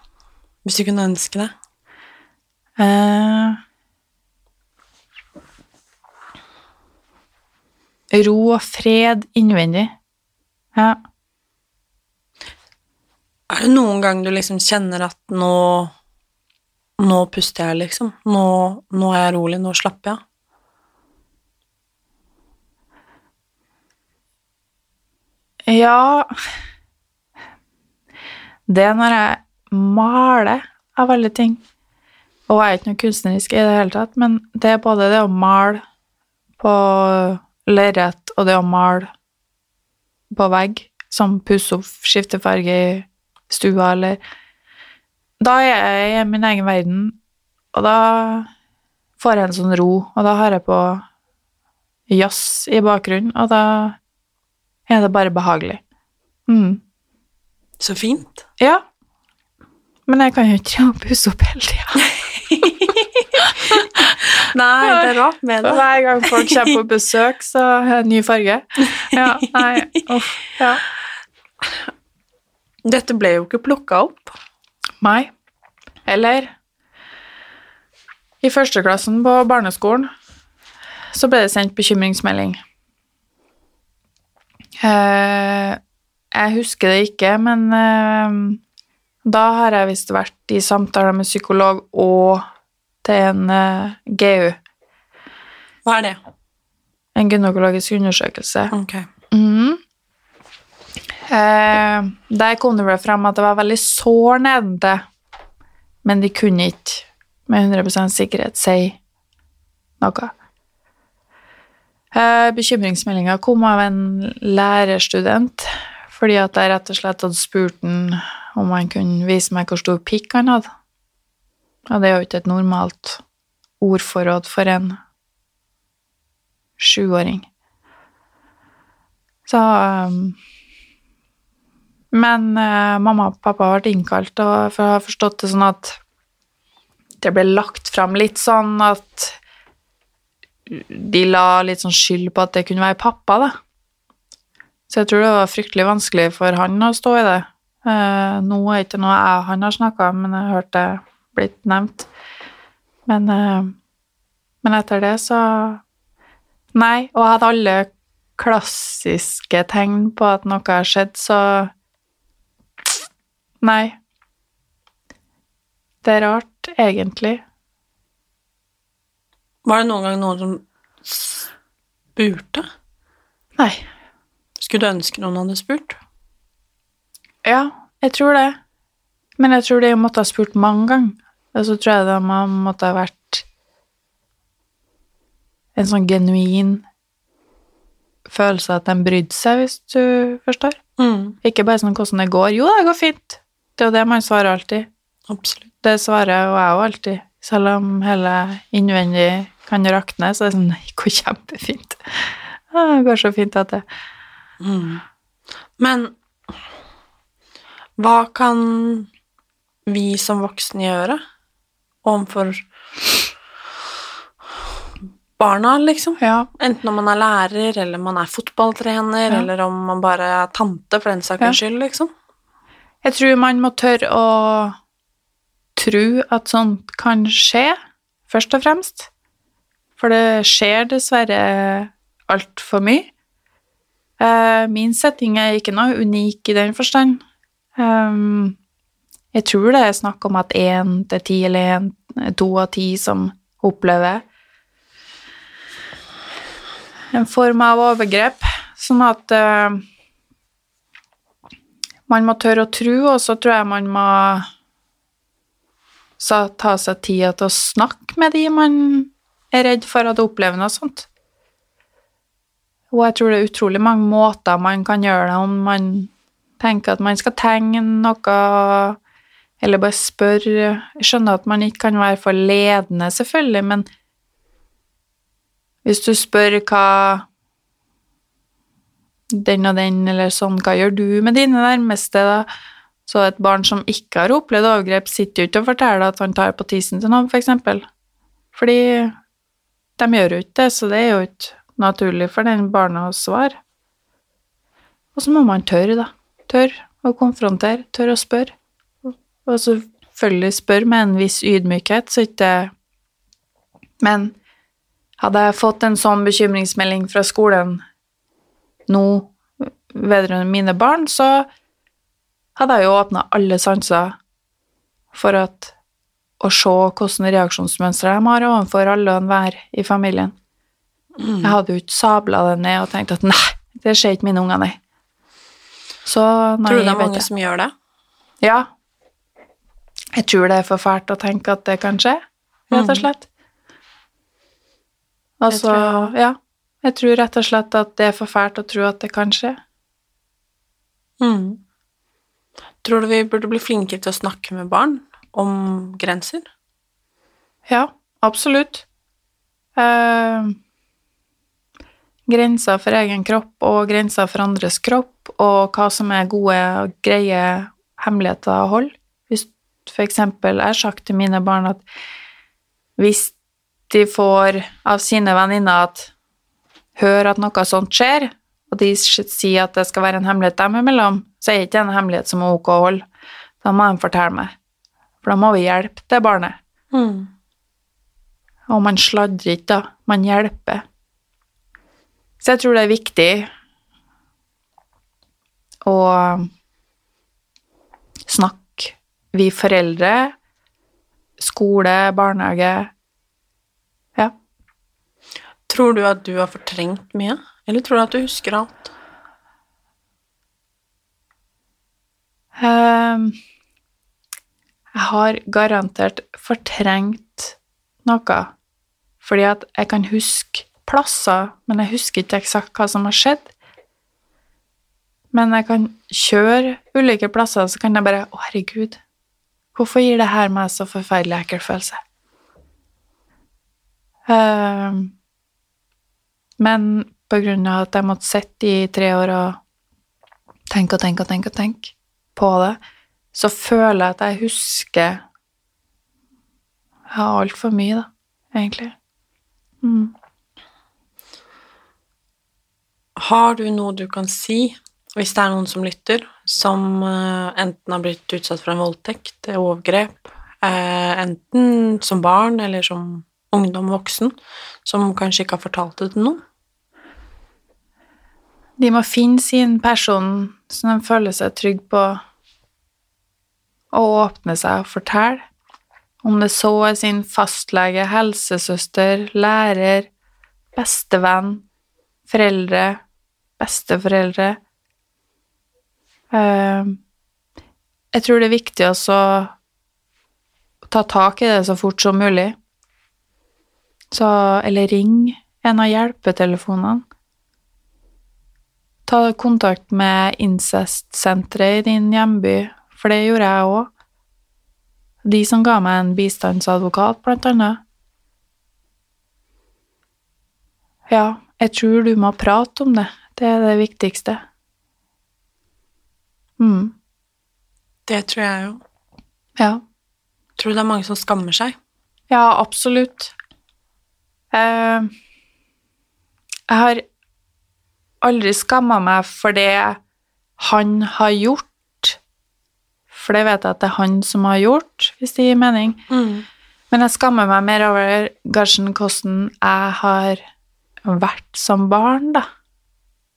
hvis du kunne ønske det? Eh, ro og fred innvendig. Ja. Er det noen gang du liksom kjenner at nå Nå puster jeg, liksom. Nå, nå er jeg rolig. Nå slapper jeg av. Ja Det er når jeg maler av alle ting. Og jeg er ikke noe kunstnerisk i det hele tatt, men det er både det å male på lerret og det å male på vegg, som pusse opp, skifte farge i stua, eller Da er jeg i min egen verden, og da får jeg en sånn ro, og da har jeg på jazz i bakgrunnen, og da er det bare behagelig. Mm. Så fint. Ja. Men jeg kan jo ikke pusse opp hele tida. Nei, det er rart med det. Hver gang folk kommer på besøk, så er det ny farge. Ja, nei, uff, ja. Dette ble jo ikke plukka opp. Nei. Eller I førsteklassen på barneskolen så ble det sendt bekymringsmelding. Eh, jeg husker det ikke, men eh, da har jeg visst vært i samtaler med psykolog og til en eh, GU. Hva er det? En gynekologisk undersøkelse. Ok. Mhm. Eh, der kom det vel frem at det var veldig sår nedentil, men de kunne ikke med 100 sikkerhet si noe. Eh, Bekymringsmeldinga kom av en lærerstudent, fordi at jeg rett og slett hadde spurt han om han kunne vise meg hvor stor pikk han hadde. Og det er jo ikke et normalt ordforråd for en sjuåring. Så um, Men eh, mamma og pappa ble innkalt, og jeg har forstått det sånn at det ble lagt fram litt sånn at de la litt sånn skyld på at det kunne være pappa, da. Så jeg tror det var fryktelig vanskelig for han å stå i det. Eh, nå er det ikke noe jeg han har snakka om, men jeg har hørt det blitt nevnt. Men, eh, men etter det så Nei, og jeg hadde alle klassiske tegn på at noe har skjedd, så Nei. Det er rart, egentlig. Var det noen gang noen som spurte? Nei. Skulle du ønske noen hadde spurt? Ja, jeg tror det. Men jeg tror de måtte ha spurt mange ganger. Og så tror jeg de måtte ha vært en sånn genuin følelse av at de brydde seg, hvis du forstår. Mm, Ikke bare sånn 'hvordan det går'. Jo, det går fint. Det er jo det man svarer alltid. absolutt. Det svarer jo jeg jo alltid. Selv om hele innvendig kan rakne, så er det sånn Nei, går kjempefint. Det går så fint at det Mm. Men hva kan vi som voksne gjøre overfor barna, liksom? Ja. Enten om man er lærer, eller man er fotballtrener, Ja. eller om man bare er tante, for den saks Ja. skyld, liksom. Jeg tror man må tørre å tro at sånt kan skje, først og fremst. For det skjer dessverre altfor mye. Eh, Min setting er ikke noe unik i den forstand. Um, Jeg tror det er snakk om at én til ti eller en, to av ti som opplever en form av overgrep. Sånn at eh, man må tørre å tro, og så tror jeg man må ta seg tida til å snakke med de man er redd for at opplever noe sånt. Og jeg tror det er utrolig mange måter man kan gjøre det om man tenker at man skal tegne noe, eller bare spørre. Jeg skjønner at man ikke kan være for ledende, selvfølgelig, men hvis du spør hva den og den, eller sånn, hva gjør du med dine nærmeste, da? Så et barn som ikke har opplevd overgrep, sitter jo ikke og forteller at han tar på tissen til noen, for eksempel. Fordi de gjør jo ikke det, så det er jo ikke naturlig for den barna å svare. Og så må man tørre, da. Tørre å konfrontere, tørre å spørre. Og selvfølgelig spørre med en viss ydmykhet, så ikke Men hadde jeg fått en sånn bekymringsmelding fra skolen nå vedrørende mine barn, så hadde jeg jo åpna alle sanser for at å se hvordan reaksjonsmønstre de har overfor alle og enhver i familien. Jeg hadde jo ikke sabla det ned og tenkt at nei, det skjer ikke mine unger, nei. Så nei, Tror du det er mange som gjør det? Ja. Jeg tror det er for fælt å tenke at det kan skje, rett og slett. Altså, tror ja. Jeg tror rett og slett at det er for fælt å tro at det kan skje. Mm. Tror du vi burde bli flinkere til å snakke med barn om grenser? Ja, absolutt. Eh, grenser for egen kropp og grenser for andres kropp, og hva som er gode og greie hemmeligheter å holde. Hvis for eksempel jeg har sagt til mine barn at hvis de får av sine venninner at hør at noe sånt skjer, og de sier at det skal være en hemmelighet dem imellom, så er det ikke en hemmelighet som er ok å holde. Da må de fortelle meg. For da må vi hjelpe det barnet. Mm. Og man sladrer ikke, da. Man hjelper. Så jeg tror det er viktig å snakke, vi foreldre, skole, barnehage. Tror du at du har fortrengt mye, eller tror du at du husker alt? Um, jeg har garantert fortrengt noe, fordi at jeg kan huske plasser, men jeg husker ikke eksakt hva som har skjedd. Men jeg kan kjøre ulike plasser, så kan jeg bare Å, herregud, hvorfor gir det her meg så forferdelig ekkel følelse? Ehm, men på grunn av at jeg måtte sitte i tre år og tenke og tenke og tenke og tenke på det, så føler jeg at jeg husker ja, altfor mye, da, egentlig. Mm. Har du noe du kan si, hvis det er noen som lytter, som eh, enten har blitt utsatt for en voldtekt, overgrep, eh, enten som barn eller som ungdom, voksen, som kanskje ikke har fortalt det til noen? De må finne sin person som de føler seg trygg på, og åpne seg og fortelle. Om det så er sin fastlege, helsesøster, lærer, bestevenn, foreldre, besteforeldre. Eh, jeg tror det er viktig også å ta tak i det så fort som mulig. Så, eller ring en av hjelpetelefonene. Ta kontakt med incestsenteret i din hjemby, for det gjorde jeg òg. De som ga meg en bistandsadvokat, blant annet. Ja, jeg tror du må prate om det. Det er det viktigste. Mm. Det tror jeg jo. Ja. Tror du det er mange som skammer seg? Ja, absolutt. Eh, jeg har aldri skamma meg for det han har gjort, for det vet jeg at det er han som har gjort, hvis det gir mening. Men jeg skammer meg mer over Garsen, hvordan jeg har vært som barn, da.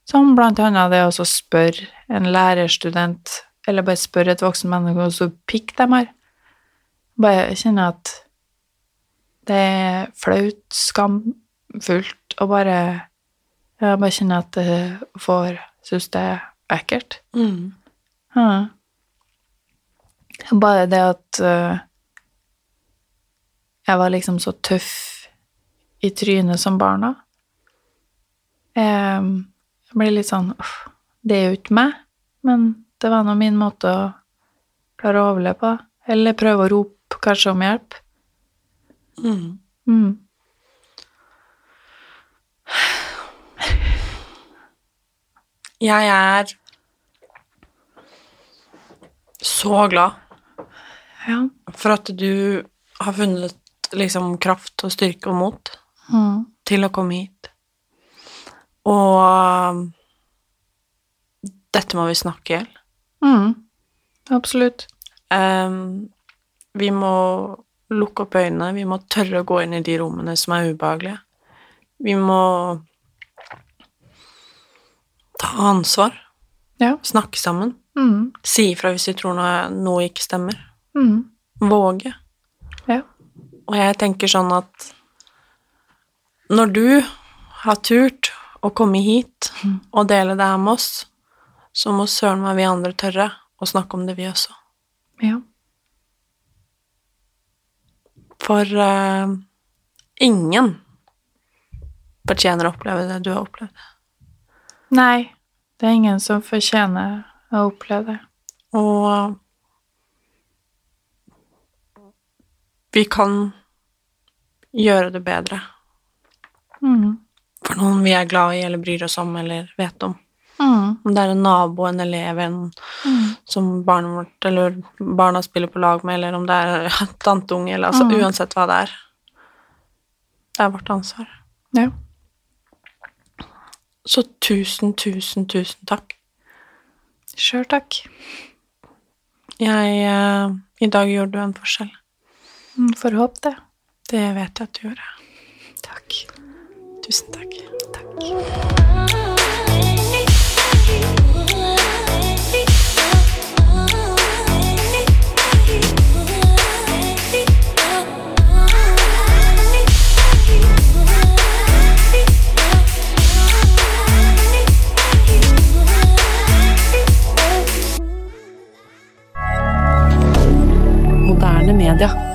Som blant annet det å spørre en lærerstudent, eller bare spørre et voksen menneske hvor stor pikk de har. Bare kjenne at det er flaut, skamfullt, og bare Jeg bare kjenner at jeg får Syns det er ekkelt. Mm. Ja. Bare det at uh, jeg var liksom så tøff i trynet som barna. Jeg, jeg ble litt sånn uff, Det er jo ikke meg, men det var nå min måte å klare å overleve på. Eller prøve å rope kanskje om hjelp. Mm. Mm. Jeg er så glad Ja. for at du har funnet liksom kraft og styrke og mot Mm. til å komme hit. Og dette må vi snakke i hjel. Mm. Absolutt. Um, vi må lukke opp øynene, vi må tørre å gå inn i de rommene som er ubehagelige. Vi må ta ansvar, Ja. snakke sammen, Mm. si ifra hvis du tror noe, noe ikke stemmer. Mm. Våge. Ja. Og jeg tenker sånn at når du har turt å komme hit og dele det her med oss, så må søren meg vi andre tørre å snakke om det, vi også. Ja. For uh, ingen fortjener å oppleve det du har opplevd. Nei, det er ingen som fortjener å oppleve det. Og vi kan gjøre det bedre Mm. for noen vi er glad i eller bryr oss om eller vet om. Mm. Om det er en nabo, en elev, en som barnet vårt eller barna spiller på lag med, eller om det er tanteunge, eller altså Mm. uansett hva det er. Det er vårt ansvar. Ja. Så tusen, tusen, tusen takk. Sjøl takk. Jeg eh, I dag gjorde du en forskjell. Mm, Får håpe det. Det vet jeg at du gjorde. Takk. Tusen takk. takk. Moderne media.